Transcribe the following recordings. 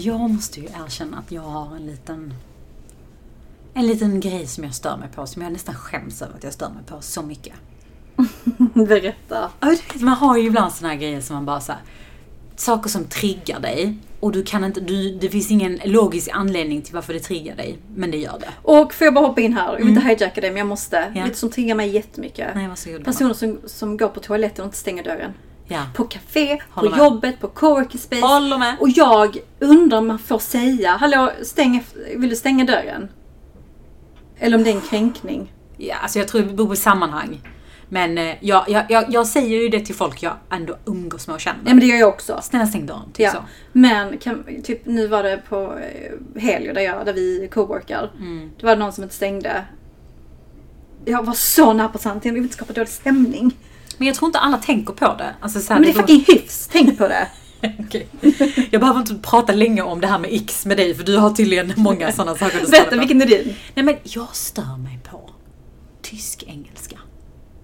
Alltså jag måste ju erkänna att jag har en liten en liten grej som jag stör mig på, som jag nästan skäms över att jag stör mig på så mycket. Berätta. Ja, du vet, Man har ju ibland såna här grejer som man bara så här, Saker som triggar dig och du kan inte, du, det finns ingen logisk anledning till varför det triggar dig, men det gör det. Och får jag bara hoppa in här? Jag vill inte hijacka dig men jag måste. Ja. Lite som triggar mig jättemycket. Nej, varsågod. Personer som, som går på toaletten och inte stänger dörren. Ja. På café, Håller på med. jobbet, på coworking space. Håller med. Och jag undrar om man får säga, hallå, stäng, vill du stänga dörren? Eller om det är en kränkning. Ja, alltså jag tror det beror på sammanhang. Men eh, jag, jag, jag, jag säger ju det till folk jag ändå umgås med och känner. Nej men det gör jag också. Snälla stäng dörren, typ Ja. så. Men kan, typ, nu var det på eh, helger där, jag, där vi coworkar. Mm. Det var någon som inte stängde. Jag var så nära på sanningen, jag vill inte skapa dålig stämning. Men jag tror inte alla tänker på det. Alltså, så här, Men det är fucking hyfs, tänk på det. Okej. Jag behöver inte prata länge om det här med X med dig för du har tydligen många sådana saker du Berätta, vilken är din? Nej men jag stör mig på tysk-engelska.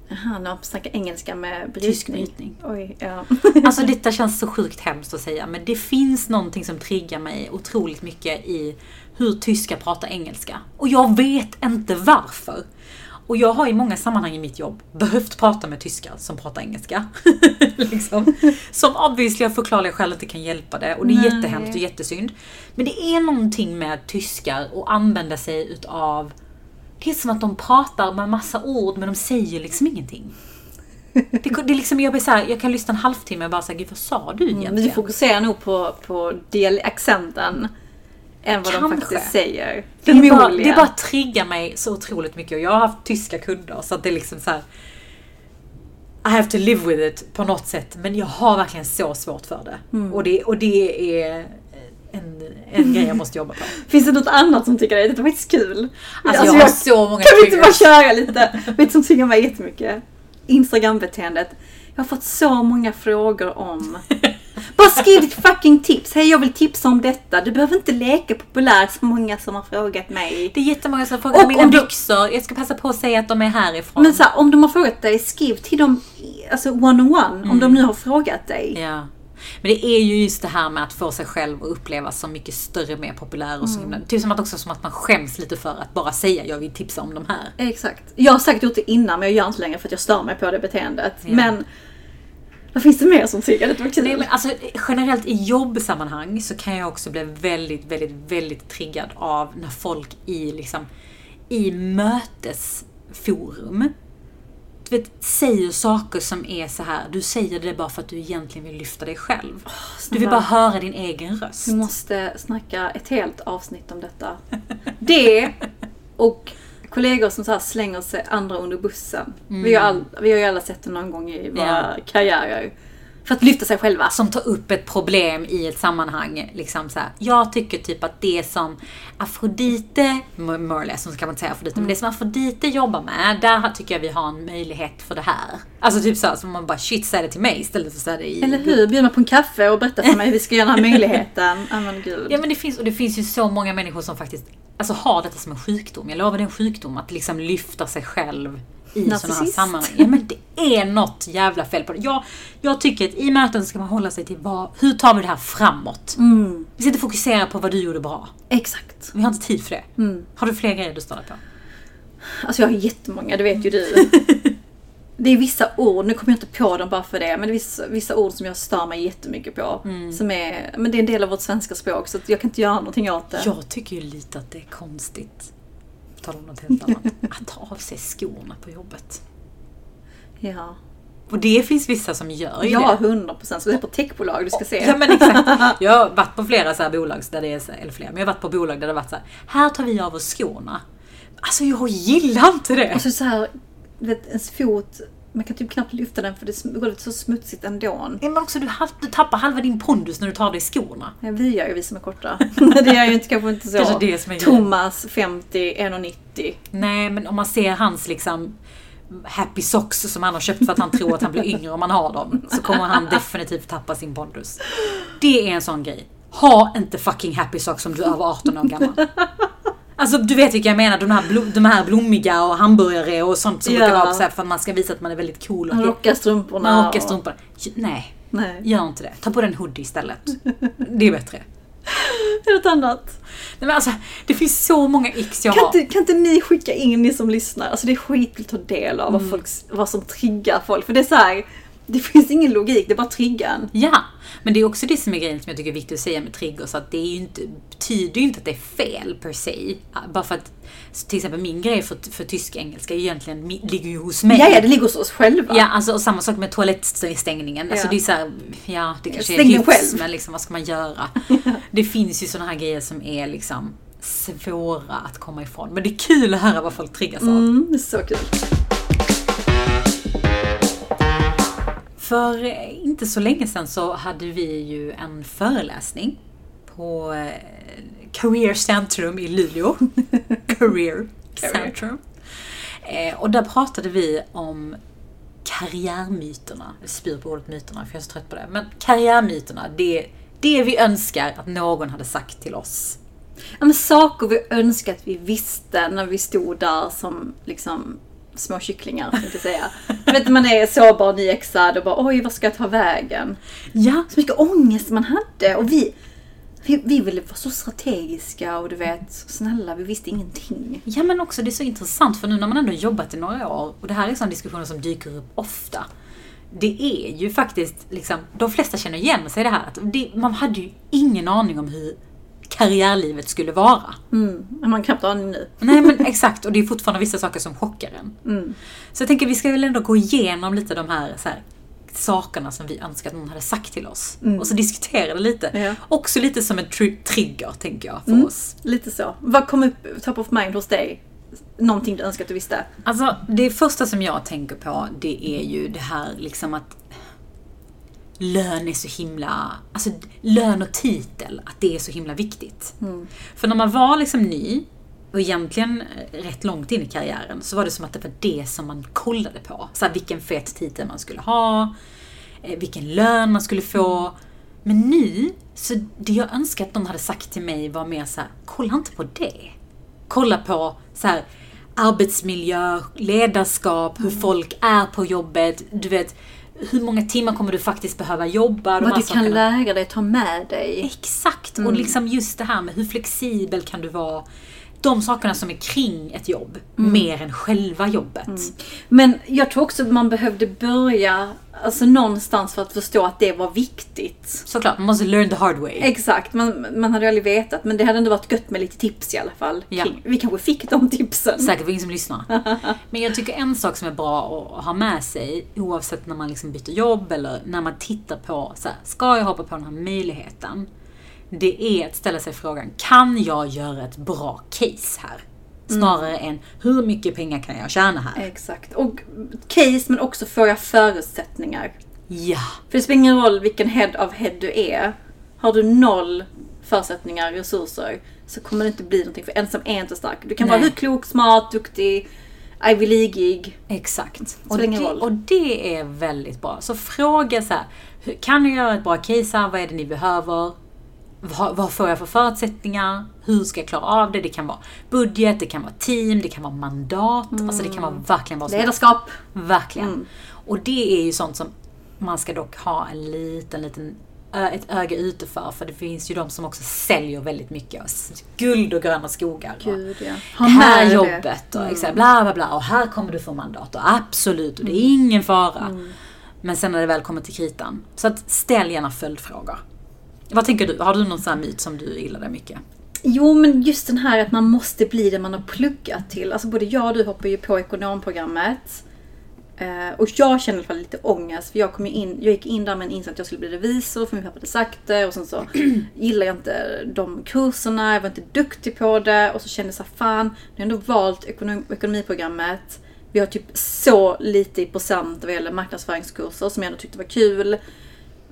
Jaha, när man snackar engelska med Tysk brytning. brytning. Oj, ja. Alltså detta känns så sjukt hemskt att säga men det finns någonting som triggar mig otroligt mycket i hur tyskar pratar engelska. Och jag vet inte varför. Och jag har i många sammanhang i mitt jobb behövt prata med tyskar som pratar engelska. liksom. Som obviously av förklarliga skäl inte kan hjälpa det och det är Nej. jättehemskt och jättesynd. Men det är någonting med tyskar och använda sig utav det är som att de pratar med massa ord men de säger liksom ingenting. Det, det är liksom, jag, blir så här, jag kan lyssna en halvtimme och bara säga gud vad sa du egentligen? Men du fokuserar nog på, på dial- accenten. Än vad de Kanske. faktiskt säger. det, är bara, Förmodligen. det bara triggar mig så otroligt mycket och jag har haft tyska kunder så att det är liksom så här. I have to live with it på något sätt men jag har verkligen så svårt för det. Mm. Och, det och det är en, en grej jag måste jobba på. Finns det något annat som tycker det? Det var faktiskt kul. Alltså, jag har så många Kan vi inte bara köra lite? Vet du som triggar mig jättemycket? Instagram-beteendet. Jag har fått så många frågor om... Bara skriv ditt fucking tips. Hej jag vill tipsa om detta. Du behöver inte leka populär så många som har frågat mig. Det är jättemånga som frågar Och om mina du- byxor. Jag ska passa på att säga att de är härifrån. Men så här, om de har frågat dig, skriv till dem alltså one on one. Om de nu har frågat dig. Ja. Men det är ju just det här med att få sig själv att upplevas som mycket större, mer populär och så himla... Typ som att också som att man skäms lite för att bara säga jag vill tipsa om de här. Exakt. Jag har säkert gjort det innan men jag gör inte längre för att jag stör mig på det beteendet. Ja. Men vad finns det mer som triggar? Det var kul. Nej, men alltså, generellt i jobbsammanhang så kan jag också bli väldigt, väldigt, väldigt triggad av när folk i, liksom, i mötesforum du vet, säger saker som är så här. du säger det bara för att du egentligen vill lyfta dig själv. du vill bara höra din egen röst. Vi måste snacka ett helt avsnitt om detta. Det och kollegor som så här slänger sig andra under bussen. Vi, har all, vi har ju alla sett det någon gång i våra Ja. karriärer. För att lyfta sig själva. som tar upp ett problem i ett sammanhang. Liksom så här. Jag tycker typ att det som Afrodite, more så kan man inte säga Afrodite, men det som Afrodite jobbar med, där tycker jag vi har en möjlighet för det här. Alltså typ så här, som man bara shit, säg det till mig istället för att säga det i... Eller hur? Bjud mig på en kaffe och berätta för mig hur vi ska göra den här möjligheten. Ja men gud. Ja men det finns, och det finns ju så många människor som faktiskt alltså, har detta som en sjukdom. Jag lovar det är en sjukdom att liksom lyfta sig själv i sådana här sammanhang. Ja men det är något jävla fel på det. Jag, jag tycker att i möten ska man hålla sig till vad, hur tar vi det här framåt? Mm, Vi ska inte fokusera på vad du gjorde bra. exakt. Vi har inte tid för det. Mm. Har du fler grejer du stör på? Alltså jag har jättemånga, det vet ju du. Det är vissa ord, nu kommer jag inte på dem bara för det, men det är vissa, vissa ord som jag stör mig jättemycket på. Mm. Som är, men det är en del av vårt svenska språk så jag kan inte göra någonting åt det. Jag tycker ju lite att det är konstigt, på tal om något helt annat, att ta av sig skorna på jobbet. Ja. Och det finns vissa som gör ju Ja, det. 100 procent. Så det är på techbolag du ska se. Ja men exakt. Jag har varit på flera så här bolag, där det är, så- eller flera, men jag har varit på bolag där det har varit så här, här tar vi av oss skorna. Alltså jag gillar inte det. Och så, så här, vet, ens fot, man kan typ knappt lyfta den för det golvet är så smutsigt ändå. Men också du, du tappar halva din pondus när du tar av dig skorna. Ja, vi gör ju vi som är korta. det gör ju inte, kanske inte så. Kanske det som är. Thomas 50, 1,90. Nej men om man ser hans liksom happy socks som han har köpt för att han tror att han blir yngre om man har dem. Så kommer han definitivt tappa sin pondus. Det är en sån grej. Ha inte fucking happy socks om du är över 18 år gammal. Alltså du vet vilka jag menar, de här, blo- de här blommiga och hamburgare och sånt som Ja. brukar vara så här för att man ska visa att man är väldigt cool. Och rockar strumporna. man rockar och- strumporna. Nej, Nej. gör inte det. Ta på dig en hoodie istället. Det är bättre. Något annat. Nej, men alltså, det finns så många x jag Kan har. inte, kan inte ni skicka in, ni som lyssnar? Alltså det är skitkul att ta del av Mm. vad, folk, vad som triggar folk. För det är så här, det finns ingen logik, det är bara triggan. Ja, men det är också det som är grejen som jag tycker är viktigt att säga med triggers. Att det är ju inte, betyder ju inte att det är fel per se. Bara för att till exempel min grej för, för tysk-engelska egentligen, ligger ju hos mig. Ja, ja, det ligger hos oss själva. Ja, alltså, och samma sak med toalettstängningen. Alltså Ja. det är så här, ja det kanske Stäng är hyfs, men liksom vad ska man göra? det finns ju sådana här grejer som är liksom svåra att komma ifrån. Men det är kul att höra vad folk triggas av. Mm, så kul. För eh, inte så länge sedan så hade vi ju en föreläsning på eh, Career Centrum i Luleå. Career Centrum. Eh, Och där pratade vi om karriärmyterna. Jag spyr på ordet myterna för jag är så trött på det. Men karriärmyterna, det, det vi önskar att någon hade sagt till oss. Ja, men saker vi önskar att vi visste när vi stod där som liksom små kycklingar, tänkte jag säga. Vet, man är sårbar, nyexad och bara oj, vad ska jag ta vägen? Ja, Så mycket ångest man hade och vi, vi, vi ville vara så strategiska och du vet, snälla, vi visste ingenting. Ja men också det är så intressant för nu när man ändå jobbat i några år och det här är sådana diskussioner som dyker upp ofta. Det är ju faktiskt liksom, de flesta känner igen sig i det här. Att det, man hade ju ingen aning om hur karriärlivet skulle vara. Mm, man knappt aning nu. Nej men exakt, och det är fortfarande vissa saker som chockar en. Mm. Så jag tänker vi ska väl ändå gå igenom lite de här, så här sakerna som vi önskar att någon hade sagt till oss. Och så diskutera det lite. Ja. Också lite som en tr- trigger, tänker jag, för oss. Lite så. Vad kom upp top of mind hos dig? Någonting du önskar att du visste? Alltså, det första som jag tänker på, det är ju det här liksom att lön är så himla, alltså lön och titel, att det är så himla viktigt. För när man var liksom ny, och egentligen eh, rätt långt in i karriären, så var det som att det var det som man kollade på. Så här, vilken fet titel man skulle ha, eh, vilken lön man skulle få. Men nu, så det jag önskar att någon hade sagt till mig var mer så här, kolla inte på det. Kolla på så här, arbetsmiljö, ledarskap, hur folk är på jobbet. Du vet, hur många timmar kommer du faktiskt behöva jobba? Vad du kan sakerna. lära dig, ta med dig. Exakt! Och liksom just det här med hur flexibel kan du vara? De sakerna som är kring ett jobb, mer än själva jobbet. Men jag tror också att man behövde börja alltså någonstans för att förstå att det var viktigt. Såklart, man måste learn the hard way. Exakt, man, man hade ju aldrig vetat. Men det hade ändå varit gött med lite tips i alla fall. Ja. Kring- Vi kanske fick de tipsen. Säkert för ingen som lyssnar. Men jag tycker en sak som är bra att ha med sig, oavsett när man liksom byter jobb eller när man tittar på, så här, ska jag hoppa på den här möjligheten? Det är att ställa sig frågan, kan jag göra ett bra case här? Snarare än, hur mycket pengar kan jag tjäna här? Exakt. Och case, men också får jag förutsättningar. Ja, För det spelar ingen roll vilken head of head du är. Har du noll förutsättningar, resurser, så kommer det inte bli någonting. För ensam är inte stark. Du kan vara Nej. hur klok, smart, duktig, Ivy Leagueig. exakt. Och det, roll. och det är väldigt bra. Så fråga så här, kan jag göra ett bra case här? Vad är det ni behöver? Vad, vad får jag för förutsättningar? Hur ska jag klara av det? Det kan vara budget, det kan vara team, det kan vara mandat. Alltså det kan vara verkligen vad som. Ledarskap. Verkligen. Mm. Och det är ju sånt som man ska dock ha en liten, liten ett öga ute för. För det finns ju de som också säljer väldigt mycket. Guld och gröna skogar. Gud ja. det här jobbet och Mm. bla bla bla. Och här kommer du få mandat. Och absolut, och det är ingen fara. Men sen när det väl kommer till kritan. Så att ställ gärna följdfrågor. Vad tänker du? Har du någon sån här myt som du gillade mycket? Jo, men just den här att man måste bli det man har pluggat till. Alltså både jag och du hoppar ju på ekonomprogrammet. Eh, och jag känner i alla fall lite ångest. För jag, kom in, jag gick in där med en att jag skulle bli revisor, för min pappa hade sagt det. Och sen så gillade jag inte de kurserna, jag var inte duktig på det. Och så kände jag såhär fan, nu har jag ändå valt ekonom, ekonomiprogrammet. Vi har typ så lite i procent vad gäller marknadsföringskurser som jag ändå tyckte var kul.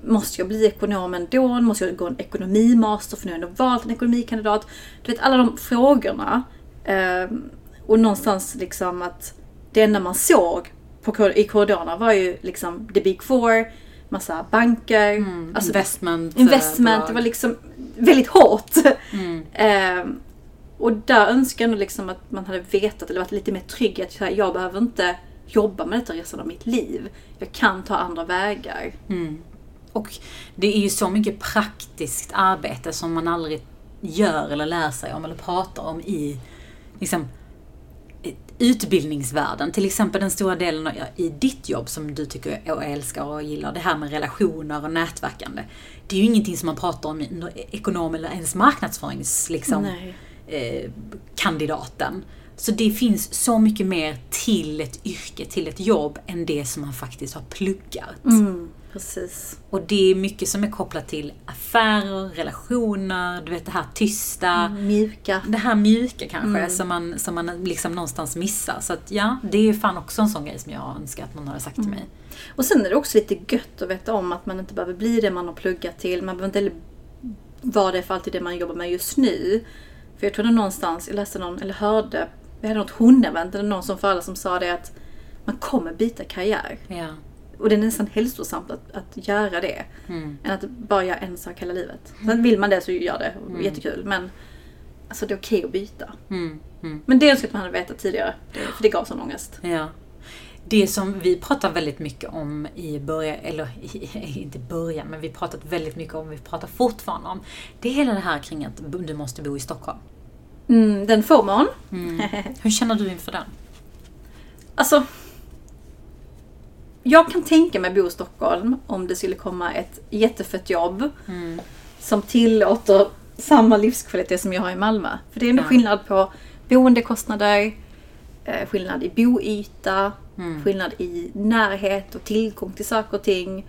Måste jag bli ekonom ändå? Måste jag gå en ekonomimaster för nu har jag ändå valt en ekonomikandidat? Du vet alla de frågorna. Ehm, och någonstans liksom att det enda man såg på, i korridorerna var ju liksom the big four, massa banker, alltså investment. investment. eh, Det var liksom väldigt hårt. Mm. Ehm, och där önskar jag liksom att man hade vetat eller varit lite mer trygg i att här, jag behöver inte jobba med detta resten av mitt liv. Jag kan ta andra vägar. Och det är ju så mycket praktiskt arbete som man aldrig gör eller lär sig om eller pratar om i liksom, utbildningsvärlden. Till exempel den stora delen i ditt jobb som du tycker och älskar och gillar. Det här med relationer och nätverkande. Det är ju ingenting som man pratar om i ekonom eller ens marknadsförings... Liksom, eh, kandidaten. Så det finns så mycket mer till ett yrke, till ett jobb, än det som man faktiskt har pluggat. Mm, precis. Och det är mycket som är kopplat till affärer, relationer, du vet det här tysta. Mm, mjuka. Det här mjuka kanske, mm. som, man, som man liksom någonstans missar. Så att ja, det är fan också en sån grej som jag önskar att någon hade sagt till mm. mig. Och sen är det också lite gött att veta om att man inte behöver bli det man har pluggat till. Man behöver inte vara det för alltid det man jobbar med just nu. För jag tror någonstans, jag läste någon, eller hörde vi hade något hundevent eller någon som för alla som sa det att man kommer byta karriär. Ja. Och det är nästan hälsosamt att, att göra det. Mm. Än att bara göra en sak hela livet. Sen vill man det så gör det. Mm. Jättekul. Men alltså det är okej att byta. Mm. Mm. Men det önskar att man hade vetat tidigare. För det gav sån ångest. Ja. Det som vi pratar väldigt mycket om i början, eller inte början, men vi pratat väldigt mycket om, vi pratar fortfarande om, det är hela det här kring att du måste bo i Stockholm. Mm, den får man. Mm. Hur känner du inför den? Alltså, jag kan tänka mig bo i Stockholm om det skulle komma ett jättefett jobb mm. som tillåter samma livskvalitet som jag har i Malmö. För det är ändå ja. skillnad på boendekostnader, eh, skillnad i boyta, mm. skillnad i närhet och tillgång till saker och ting.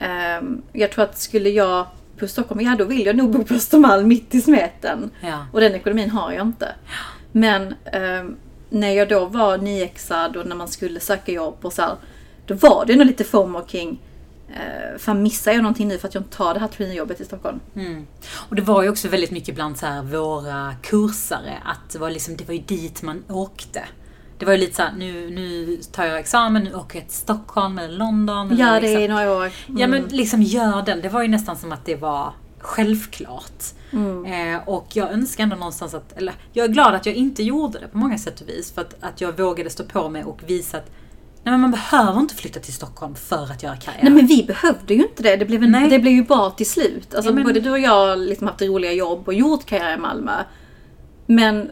Ehm, jag tror att skulle jag på Stockholm, ja då vill jag nog bo på Östermalm mitt i smeten. Ja. Och den ekonomin har jag inte. Men eh, när jag då var nyexad och när man skulle söka jobb och så här, då var det nog lite FOMO kring eh, fan missar jag någonting nu för att jag inte tar det här traineejobbet i Stockholm? Mm. Och det var ju också väldigt mycket bland så här våra kursare att det var, liksom, det var ju dit man åkte. Det var ju lite såhär, nu, nu tar jag examen, nu åker jag till Stockholm eller London. Gör eller det liksom, i några år. Mm. Ja men liksom gör den. Det var ju nästan som att det var självklart. Mm. Eh, och jag önskar ändå någonstans att, eller jag är glad att jag inte gjorde det på många sätt och vis. För att, att jag vågade stå på mig och visa att Nej men man behöver inte flytta till Stockholm för att göra karriär. Nej men vi behövde ju inte det. Det blev, en, det blev ju bra till slut. Alltså ja, men... både du och jag har liksom haft roliga jobb och gjort karriär i Malmö. Men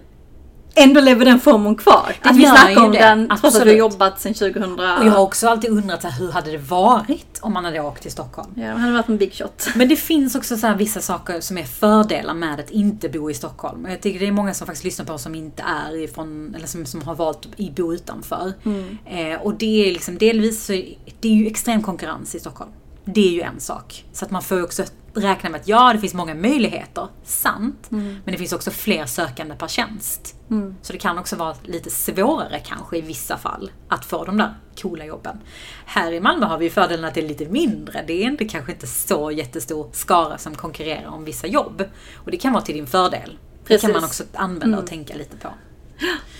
ändå lever den formen kvar. Att vi snackar om det. den trots att vi har jobbat sedan 2000. Och jag har också alltid undrat så här, hur hade det varit om man hade åkt till Stockholm? Ja, det hade varit en big shot. Men det finns också så vissa saker som är fördelar med att inte bo i Stockholm. Jag tycker det är många som faktiskt lyssnar på oss som inte är ifrån, eller som, som har valt att bo utanför. Mm. Eh, och det är liksom delvis så, det är ju extrem konkurrens i Stockholm. Det är ju en sak. Så att man får också räkna med att ja, det finns många möjligheter, sant. Mm. Men det finns också fler sökande per tjänst. Mm. Så det kan också vara lite svårare kanske i vissa fall att få de där coola jobben. Här i Malmö har vi fördelen att det är lite mindre. Det är inte, kanske inte så jättestor skara som konkurrerar om vissa jobb. Och det kan vara till din fördel. Precis. Det kan man också använda och mm. tänka lite på.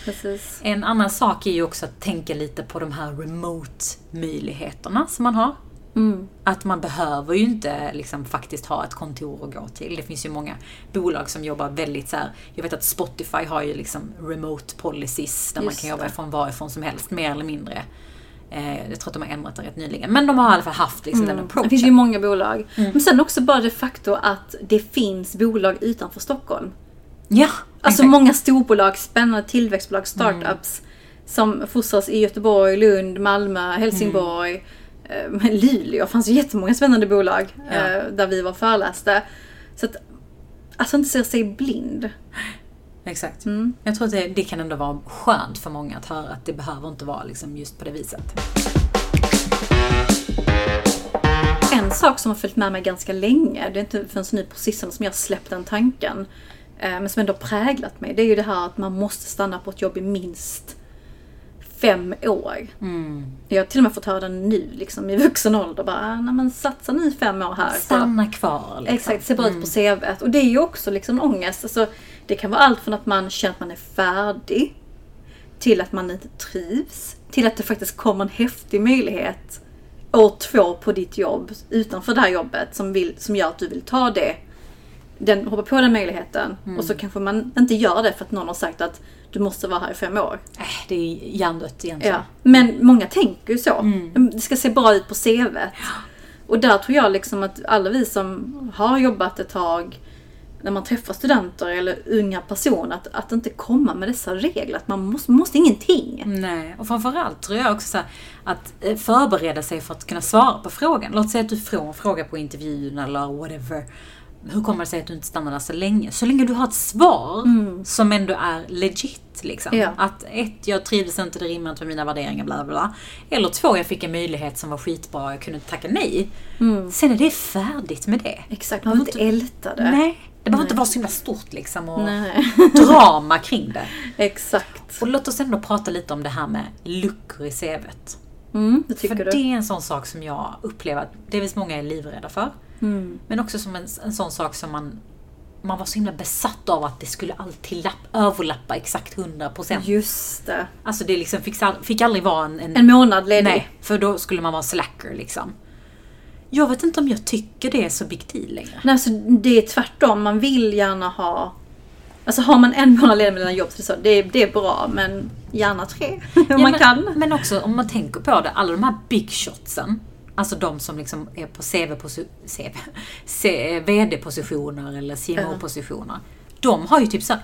Precis. En annan sak är ju också att tänka lite på de här remote-möjligheterna som man har. Mm. Att man behöver ju inte liksom faktiskt ha ett kontor att gå till. Det finns ju många bolag som jobbar väldigt så här, Jag vet att Spotify har ju liksom remote policies där Just man kan jobba det. från varifrån som helst, mer eller mindre. Eh, jag tror att de har ändrat det rätt nyligen. Men de har i alla fall haft liksom mm. den approachen. Det finns ju många bolag. Mm. Men sen också bara det faktum att det finns bolag utanför Stockholm. Ja, Alltså många storbolag, spännande tillväxtbolag, startups. Mm. Som fostras i Göteborg, Lund, Malmö, Helsingborg. Eh, men Luleå fanns ju jättemånga spännande bolag ja. Eh, där vi var föreläste. Så att, alltså inte se sig blind. Exakt. Mm. Jag tror att det, det, kan ändå vara skönt för många att höra att det behöver inte vara liksom just på det viset. En sak som har följt med mig ganska länge, det är inte förrän nu på sistone som jag släppt den tanken, eh, men som ändå präglat mig, det är ju det här att man måste stanna på ett jobb i minst fem år. Mm. Jag har till och med fått höra den nu liksom, i vuxen ålder. Bara, ah, nej men satsa ni fem år här. Stanna kvar. Liksom. Exakt, se bra ut på mm. CVt. Och det är ju också liksom ångest. Alltså, det kan vara allt från att man känner att man är färdig, till att man inte trivs, till att det faktiskt kommer en häftig möjlighet år två på ditt jobb utanför det här jobbet som, vill, som gör att du vill ta det. Den, hoppa på den möjligheten mm. och så kanske man inte gör det för att någon har sagt att du måste vara här i fem år. Äh, det är hjärndött egentligen. Ja. Men många tänker ju så. Mm. Det ska se bra ut på CV. Och där tror jag liksom att alla vi som har jobbat ett tag när man träffar studenter eller unga personer att, att inte komma med dessa regler. Att man måste, måste ingenting. Nej, och framförallt tror jag också att eh, förbereda sig för att kunna svara på frågan. Låt säga att du får en fråga på intervjun eller whatever. Hur kommer det sig att du inte stannar där så länge? Så länge du har ett svar som ändå är legit. Liksom. Ja. Att ett, jag trivdes inte, det rimmar inte med mina värderingar, bla bla bla. Eller två, jag fick en möjlighet som var skitbra, jag kunde inte tacka nej. Sen är det färdigt med det. Exakt, man behöver inte älta det. Nej, det behöver inte vara så himla stort liksom och Nej. drama kring det. Exakt. Och låt oss ändå prata lite om det här med luckor i CVt. Mm, det tycker För du? det är en sån sak som jag upplever att delvis många är livrädda för. Mm. Men också som en, en sån sak som man, man var så himla besatt av att det skulle alltid lapp, överlappa exakt 100%. Just det. Alltså det liksom fick, fick aldrig vara en... en En månad ledig. nej, för då skulle man vara slacker liksom. Jag vet inte om jag tycker det är så big deal längre. Nej, alltså, det är tvärtom. Man vill gärna ha... Alltså har man en månad ledig mellan jobb så, det, är, det är bra, men gärna tre. Om Ja, man men, kan. Men också om man tänker på det, alla de här big shotsen. Alltså de som liksom är på CV, CV, C- VD-positioner eller CMO-positioner. De har ju typ så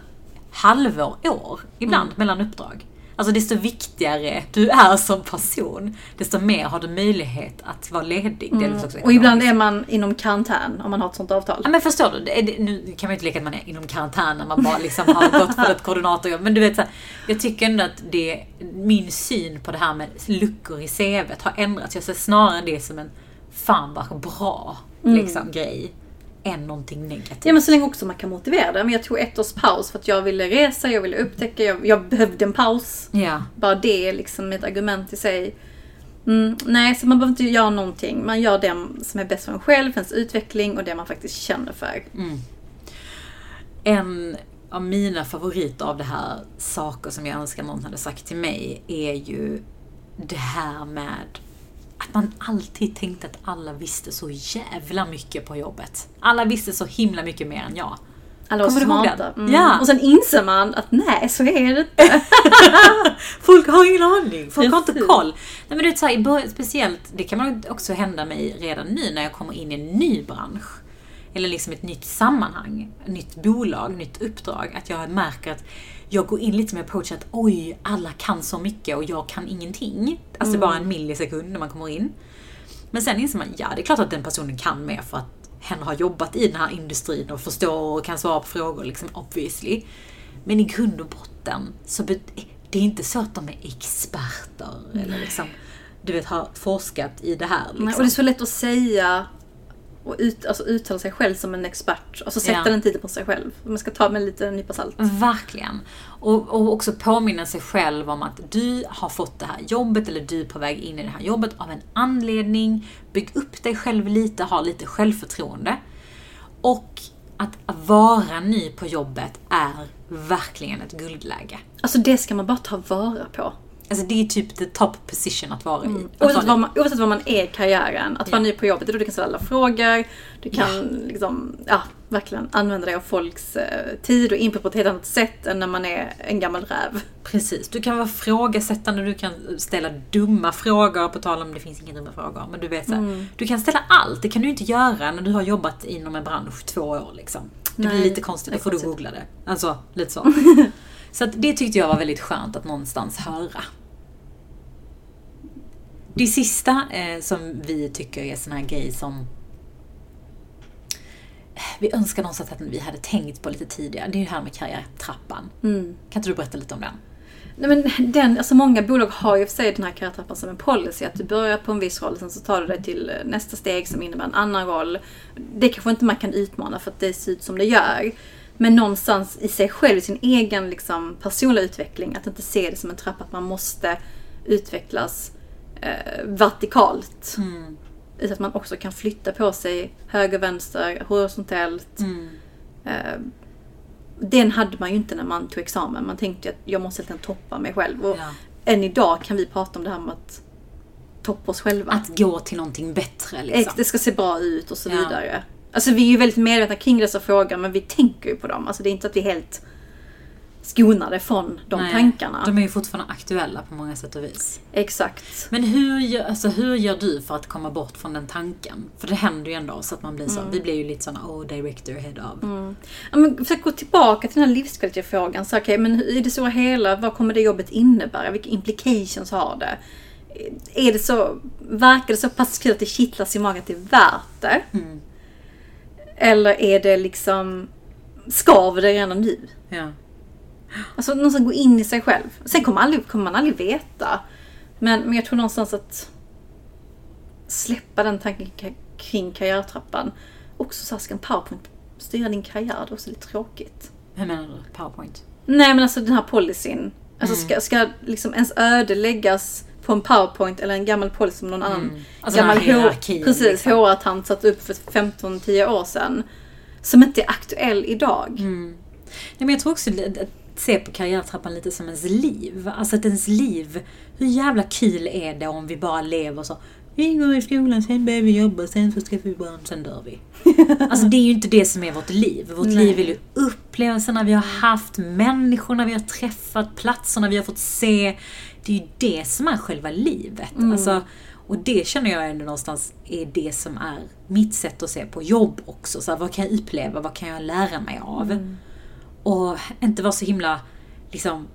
halvår, år ibland mellan uppdrag. Alltså desto viktigare du är som person, desto mer har du möjlighet att vara ledig. Mm. Och ibland är man inom karantän om man har ett sånt avtal. Ja men förstår du, det det, nu kan man ju inte leka att man är inom karantän när man bara liksom har gått på ett koordinatorjobb. Men du vet så här, jag tycker ändå att det, min syn på det här med luckor i CVt har ändrats. Jag ser snarare det som en fan vad bra liksom, grej. Än någonting negativt. Ja men så länge också man kan motivera det. Men jag tog ett års paus för att jag ville resa, jag ville upptäcka, jag, jag behövde en paus. Ja. Bara det är liksom ett argument i sig. Mm, nej, så man behöver inte göra någonting. Man gör det som är bäst för en själv, för ens utveckling och det man faktiskt känner för. En av mina favoriter av det här saker som jag önskar någon hade sagt till mig är ju det här med att man alltid tänkte att alla visste så jävla mycket på jobbet. Alla visste så himla mycket mer än jag. Alla var Kommer smarta. Mm. Ja. Och sen inser man att nej, så är det inte. Folk har ingen aning, folk har inte koll. Nej men det är så här, speciellt, det kan man också hända mig redan nu när jag kommer in i en ny bransch. Eller liksom ett nytt sammanhang, ett nytt bolag, nytt uppdrag. Att jag märker att jag går in lite med approach att oj, alla kan så mycket och jag kan ingenting. Alltså är bara en millisekund när man kommer in. Men sen inser man, ja det är klart att den personen kan mer för att hen har jobbat i den här industrin och förstår och kan svara på frågor liksom obviously. Men i grund och botten så det är inte så att de är experter eller liksom du vet har forskat i det här Nej, liksom. Och det är så lätt att säga och ut, alltså uttala sig själv som en expert. Och så sätta Ja. den titeln på sig själv. Man ska ta med en liten nypa salt. Verkligen. Och, och också påminna sig själv om att du har fått det här jobbet eller du är på väg in i det här jobbet av en anledning. Bygg upp dig själv lite, ha lite självförtroende. Och att vara ny på jobbet är verkligen ett guldläge. Alltså det ska man bara ta vara på. Alltså det är typ the top position att vara i. Att Oavsett vara vad, man, oavsett vad man är i karriären. Att vara ny på jobbet, det är då du kan ställa alla frågor. Du kan liksom, ja, verkligen använda dig av folks eh, tid och input på ett helt annat sätt än när man är en gammal räv. Precis, du kan vara frågesättande, du kan ställa dumma frågor, på tal om det finns inga dumma frågor. Men du vet så här, Mm. Du kan ställa allt, det kan du inte göra när du har jobbat inom en bransch två år. Liksom. Det blir Nej, lite konstigt, då får du googla det. Alltså, lite så. så att det tyckte jag var väldigt skönt att någonstans höra. Det sista eh, som vi tycker är sån här grej som vi önskar någonstans att vi hade tänkt på lite tidigare. Det är ju det här med karriärtrappan. Mm. Kan inte du berätta lite om den? Nej, men den, alltså många bolag har ju för sig den här karriärtrappan som en policy. Att du börjar på en viss roll sen så tar du dig till eh, nästa steg som innebär en annan roll. Det kanske inte man kan utmana för att det ser ut som det gör. Men någonstans i sig själv, i sin egen liksom, personliga utveckling, att inte se det som en trappa, att man måste utvecklas eh, vertikalt. Utan att man också kan flytta på sig höger, vänster, horisontellt. Eh, den hade man ju inte när man tog examen. Man tänkte att jag måste helt toppa mig själv. Och Ja. än idag kan vi prata om det här med att toppa oss själva. Att gå till någonting bättre liksom. Det ska se bra ut och så Ja. vidare. Alltså vi är ju väldigt medvetna kring dessa frågor men vi tänker ju på dem. Alltså det är inte att vi helt skona dig från de Nej, tankarna. De är ju fortfarande aktuella på många sätt och vis. Exakt. Men hur gör, alltså, hur gör du för att komma bort från den tanken? För det händer ju ändå så att man blir så. Mm. Vi blir ju lite såna, oh director head of. Ja, men försök gå tillbaka till den här livskvalitetsfrågan. Så, okay, men i det stora hela, vad kommer det jobbet innebära? Vilka implications har det? Är det så, verkar det så pass kul att det kittlas i magen att det är värt det? Mm. Eller är det liksom, skaver det redan nu? Ja. Alltså någonstans gå in i sig själv. Sen kommer, aldrig, kommer man aldrig veta. Men, men jag tror någonstans att släppa den tanken kring karriärtrappan. Också så här, ska en powerpoint styra din karriär? Det är också lite tråkigt. Hur menar du? Powerpoint? Nej men alltså den här policyn. Alltså ska, ska liksom ens öde läggas på en powerpoint eller en gammal policy som någon annan Alltså den här gammal H- hierarkin, precis, liksom. HR-tant satt upp för 15-10 år sedan. Som inte är aktuell idag. Mm. Nej, men jag tror också att se på karriärtrappan lite som ens liv. Alltså att ens liv, hur jävla kul är det om vi bara lever så vi går i skolan, sen börjar vi jobba, sen så skaffar vi barn, sen dör vi. Alltså det är ju inte det som är vårt liv. Vårt Nej. liv är ju upplevelserna vi har haft, människorna vi har träffat, platserna vi har fått se. Det är ju det som är själva livet. Alltså, och det känner jag ändå någonstans är det som är mitt sätt att se på jobb också. Så här, vad kan jag uppleva? Vad kan jag lära mig av? Och inte vara så himla liksom,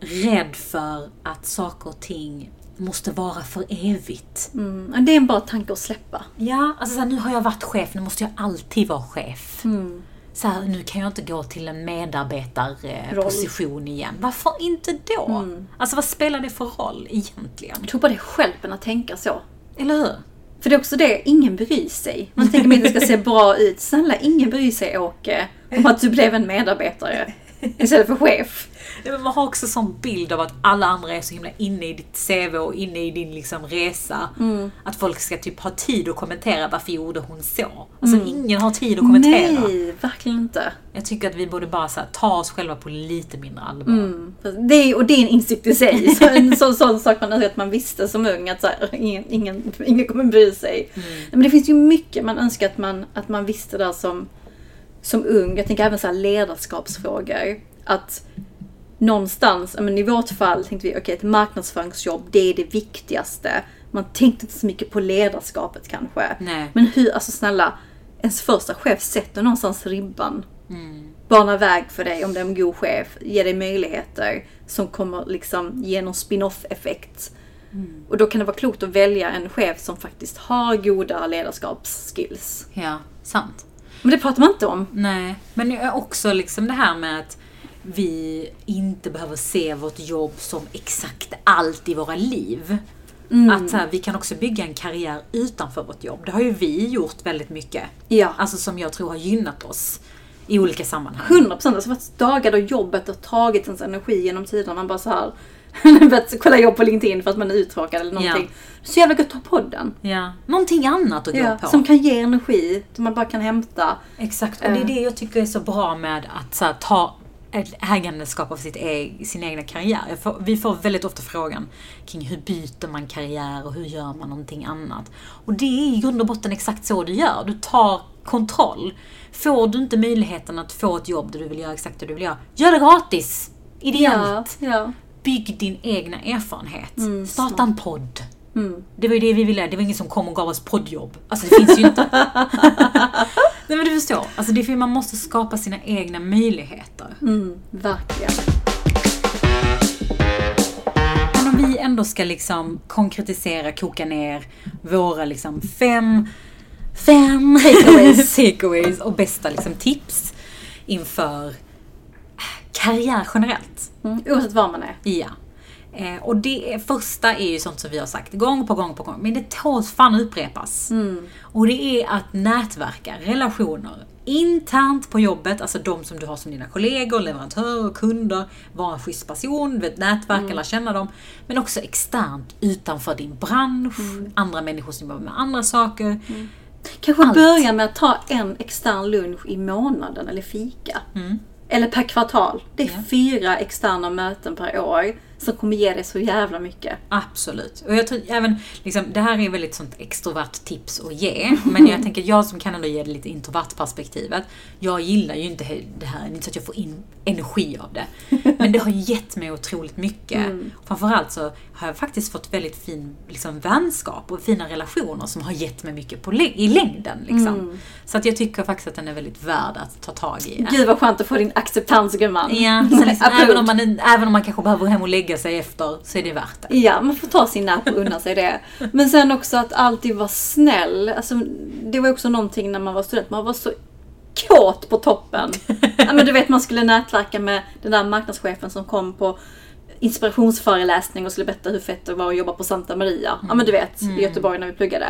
rädd för att saker och ting måste vara för evigt. Mm. Det är en bra tanke att släppa. Ja, alltså så här, nu har jag varit chef, nu måste jag alltid vara chef. Mm. Så här, nu kan jag inte gå till en medarbetarposition igen. Varför inte då? Mm. Alltså vad spelar det för roll egentligen? Jag tror bara det stjälper att tänka så. Eller hur? För det är också det, ingen bryr sig. Man tänker att det ska se bra ut. Snälla, ingen bryr sig Åke om att du blev en medarbetare istället för chef. Men man har också sån bild av att alla andra är så himla inne i ditt CV och inne i din liksom resa. Mm. Att folk ska typ ha tid att kommentera varför gjorde hon så? Alltså ingen har tid att kommentera. Mm. Nej, verkligen inte. Jag tycker att vi borde bara här, ta oss själva på lite mindre allvar. Mm. Det är, och det är en insikt i sig. Så en sån, sån sak man att man visste som ung. Att så här, ingen, ingen, ingen kommer bry sig. Nej, Men det finns ju mycket man önskar att man, att man visste där som, som ung. Jag tänker även så här ledarskapsfrågor. Att någonstans, men i vårt fall tänkte vi okej ett marknadsföringsjobb det är det viktigaste. Man tänkte inte så mycket på ledarskapet kanske. Nej. Men hur, alltså snälla, ens första chef sätter någonstans ribban. Mm. Bana väg för dig om det är en god chef, ge dig möjligheter som kommer liksom ge någon spin-off effekt. Mm. Och då kan det vara klokt att välja en chef som faktiskt har goda ledarskapsskills. Ja, sant. Men det pratar man inte om. Nej, men också liksom det här med att vi inte behöver se vårt jobb som exakt allt i våra liv. Att så här, vi kan också bygga en karriär utanför vårt jobb. Det har ju vi gjort väldigt mycket. Ja. Alltså som jag tror har gynnat oss i olika sammanhang. 100 procent. Alltså varit dagar då jobbet har tagit ens energi genom tiden. Man bara så här börjat kolla jobb på LinkedIn för att man är uttråkad eller någonting. Så jävla gött att ta podden. Ja, någonting annat att Ja, gå på. som kan ge energi, som man bara kan hämta. Exakt, och det är det jag tycker är så bra med att så här, ta ägandeskap av sitt e sin egna karriär. Får, vi får väldigt ofta frågan kring hur byter man karriär och hur gör man någonting annat. Och det är i grund och botten exakt så du gör. Du tar kontroll. Får du inte möjligheten att få ett jobb där du vill göra exakt det du vill göra, gör det gratis! Ideellt! ja. Bygg din egna erfarenhet. Mm, Starta en podd. Mm. Det var ju det vi ville. Det var ingen som kom och gav oss poddjobb. Alltså det finns ju inte. Nej men du förstår. Alltså det är för man måste skapa sina egna möjligheter. Mm, verkligen. Men om vi ändå ska liksom konkretisera, koka ner våra liksom fem, fem takeaways, takeaways och bästa liksom tips inför karriär generellt. Mm, oavsett var man är. Ja. Eh, och det första är ju sånt som vi har sagt gång på gång på gång, men det tåls fan upprepas. Och det är att nätverka, relationer, internt på jobbet, alltså de som du har som dina kollegor, leverantörer, kunder, vara en schysst person, nätverka, lära känna dem. Men också externt, utanför din bransch, andra människor som jobbar med andra saker. Kanske Allt. börja med att ta en extern lunch i månaden eller fika. Eller per kvartal. Det är Ja. fyra externa möten per år. Som kommer ge dig så jävla mycket. Absolut. Och jag tror även, liksom, det här är väldigt sånt extrovert tips att ge. Men jag tänker, jag som kan ändå ge det lite introvert perspektivet. Jag gillar ju inte det här, det är inte så att jag får in energi av det. Men det har gett mig otroligt mycket. Mm. Framförallt så har jag faktiskt fått väldigt fin liksom, vänskap och fina relationer som har gett mig mycket på, i längden. Liksom. Mm. Så att jag tycker faktiskt att den är väldigt värd att ta tag i. Gud vad skönt att få din acceptans gumman. Ja, liksom, även, om man, även om man kanske behöver hem och lägga sig efter så är det värt det. Ja, man får ta sin nap och unna sig det. Men sen också att alltid vara snäll. Alltså, det var också någonting när man var student. Man var så kåt på toppen. Ja, men du vet, man skulle nätverka med den där marknadschefen som kom på inspirationsföreläsning och skulle berätta hur fett det var att jobba på Santa Maria. Ja men du vet, i Göteborg när vi pluggade.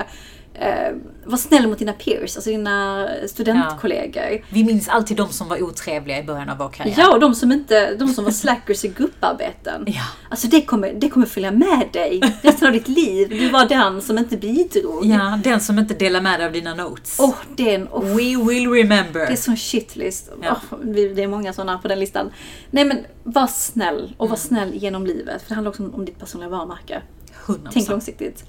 Eh, var snäll mot dina peers, alltså dina studentkollegor. Vi minns alltid de som var otrevliga i början av vår karriär. Ja, och de som, inte, de som var slackers i grupparbeten. Ja. Alltså det kommer, det kommer följa med dig resten av ditt liv. Du var den som inte bidrog. Ja, den som inte delar med dig av dina notes. Åh, den, oh, We will remember. det är sån shitlist. Ja. Vi- det är många sådana på den listan. Nej men, var snäll. Och var snäll genom livet. För det handlar också om, om ditt personliga varumärke. 100%. Tänk långsiktigt.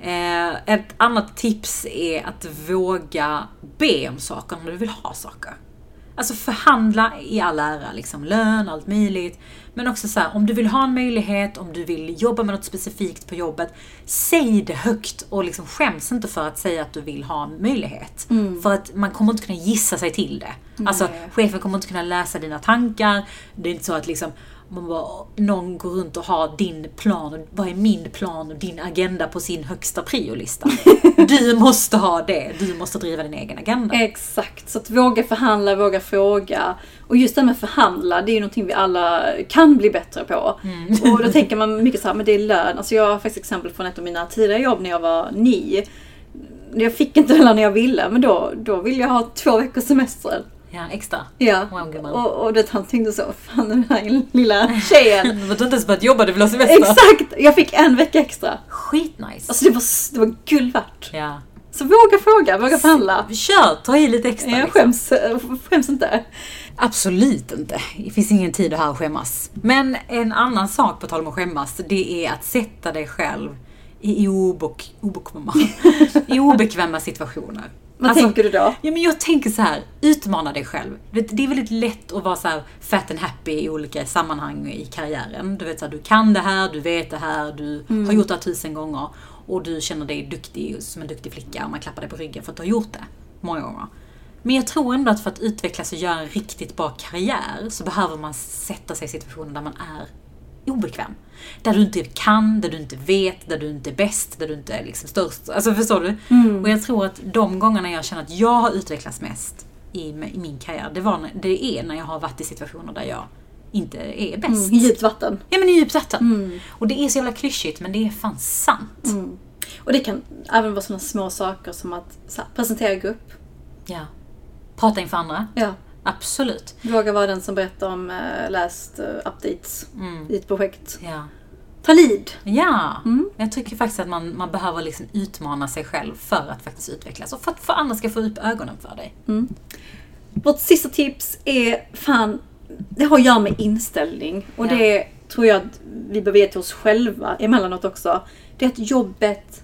Eh, ett annat tips är att våga be om saker när du vill ha saker. Alltså förhandla i all ära, liksom lön, allt möjligt. Men också så här, om du vill ha en möjlighet, om du vill jobba med något specifikt på jobbet, säg det högt och liksom skäms inte för att säga att du vill ha en möjlighet. För att man kommer inte kunna gissa sig till det. Alltså Nej. chefen kommer inte kunna läsa dina tankar. Det är inte så att liksom man bara, någon går runt och har din plan, och vad är min plan och din agenda på sin högsta priolista. Du måste ha det, du måste driva din egen agenda. Exakt, så att våga förhandla, våga fråga. Och just det här med förhandla, det är ju någonting vi alla kan bli bättre på. Mm. Och då tänker man mycket så här, men det är lön. Alltså jag har faktiskt exempel från ett av mina tidigare jobb när jag var ny. Jag fick inte heller när jag ville, men då, då ville jag ha två veckors semester. Ja, extra. Ja, Wow, gumman. och, och det, han tänkte så, fan den här lilla tjejen. Du har inte ens börjat jobba, du vill ha semester. Exakt! Jag fick en vecka extra. Skitnice. Alltså det var, det var guld värt. Ja. Så våga fråga, våga förhandla. Kör, ta i lite extra. Jag liksom. skäms, skäms inte. Absolut inte. Det finns ingen tid här att skämmas. Men en annan sak på tal om att skämmas, det är att sätta dig själv i obok, obokväma, i obekväma situationer. Vad Alltså, tänker du då? Ja, men jag tänker så här, utmana dig själv. Det är väldigt lätt att vara så här fat and happy i olika sammanhang i karriären. Du vet så här, du kan det här, du vet det här, du har gjort det här tusen gånger. Och du känner dig duktig som en duktig flicka och man klappar dig på ryggen för att du har gjort det många gånger. Men jag tror ändå att för att utvecklas och göra en riktigt bra karriär så behöver man sätta sig i situationer där man är obekväm. Där du inte kan, där du inte vet, där du inte är bäst, där du inte är liksom störst. Alltså förstår du? Och jag tror att de gångerna jag känner att jag har utvecklats mest i, i min karriär, det, var, det är när jag har varit i situationer där jag inte är bäst. I djupt vatten. Ja men i djupt vatten. Och det är så jävla klyschigt men det är fan sant. Och det kan även vara sådana små saker som att här, presentera grupp. Ja. Prata inför andra. Ja. Absolut. Våga vara den som berättar om uh, last eh, updates i ett projekt. Ja. Ta lead. Ja, jag tycker faktiskt att man, man behöver liksom utmana sig själv för att faktiskt utvecklas och för att för andra ska få upp ögonen för dig. Vårt sista tips är fan, det har att göra med inställning. Och Ja. det tror jag att vi behöver ge till oss själva emellanåt också. Det är att jobbet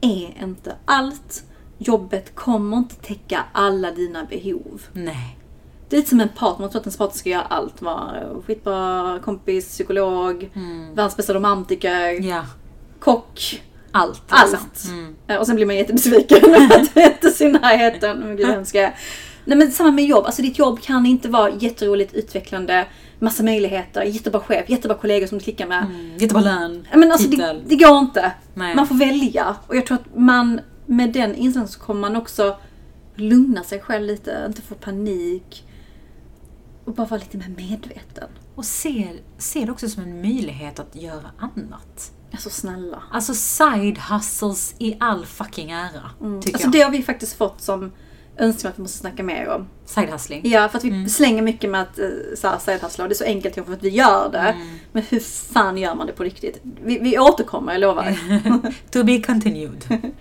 är inte allt. Jobbet kommer inte täcka alla dina behov. Nej. Det är lite som en partner, man tror att en partner ska göra allt. Vara skitbra kompis, psykolog, världens bästa romantiker, Ja, kock. allt. Allt. Liksom. Mm. Eh, Och sen blir man jättebesviken att det inte är i närheten. Men gud hemskt jag. Nej men samma med jobb. Alltså ditt jobb kan inte vara jätteroligt, utvecklande, massa möjligheter, jättebra chef, jättebra kollegor som du klickar med. Mm. Jättebra lön, Men alltså det, det går inte. Nej. Man får välja. Och jag tror att man med den inställningen så kommer man också lugna sig själv lite, inte få panik. Och bara vara lite mer medveten. Och se, se det också som en möjlighet att göra annat. Alltså snälla. Alltså side hustles i all fucking ära, tycker Alltså jag. det har vi faktiskt fått som önskan att vi måste snacka mer om. Side hustling. Ja, för att vi Mm. slänger mycket med att uh, sidehustla och det är så enkelt för att vi gör det. Mm. Men hur fan gör man det på riktigt? Vi, vi återkommer, jag lovar. to be continued.